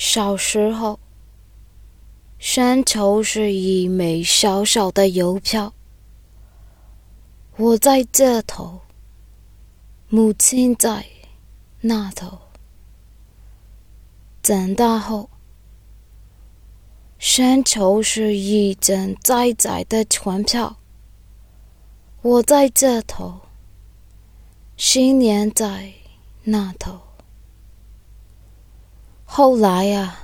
小时候，山头是一枚小小的邮票，我在这头，母亲在那头。长大后，山头是一张窄窄的船票，我在这头，新年在那头。后来呀，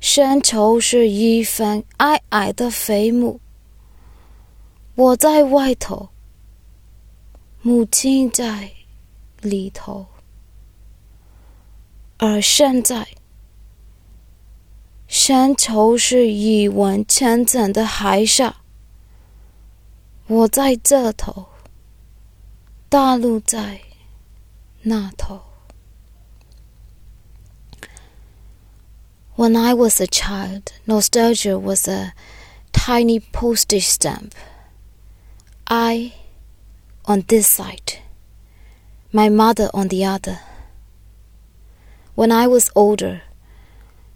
山头是一份矮矮的坟墓，我在外头，母亲在里头。而现在，山头是一湾浅浅的海沙，我在这头，大陆在那头。When I was a child, nostalgia was a tiny postage stamp. I on this side, my mother on the other. When I was older,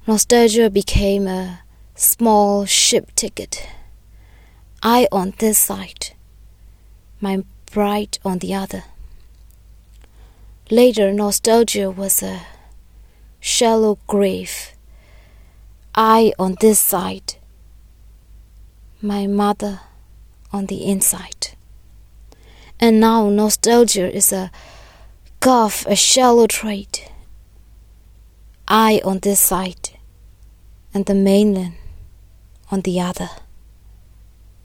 nostalgia became a small ship ticket. I on this side, my bride on the other. Later, nostalgia was a shallow grave I on this side, my mother on the inside. And now nostalgia is a gulf, a shallow trade. I on this side, and the mainland on the other.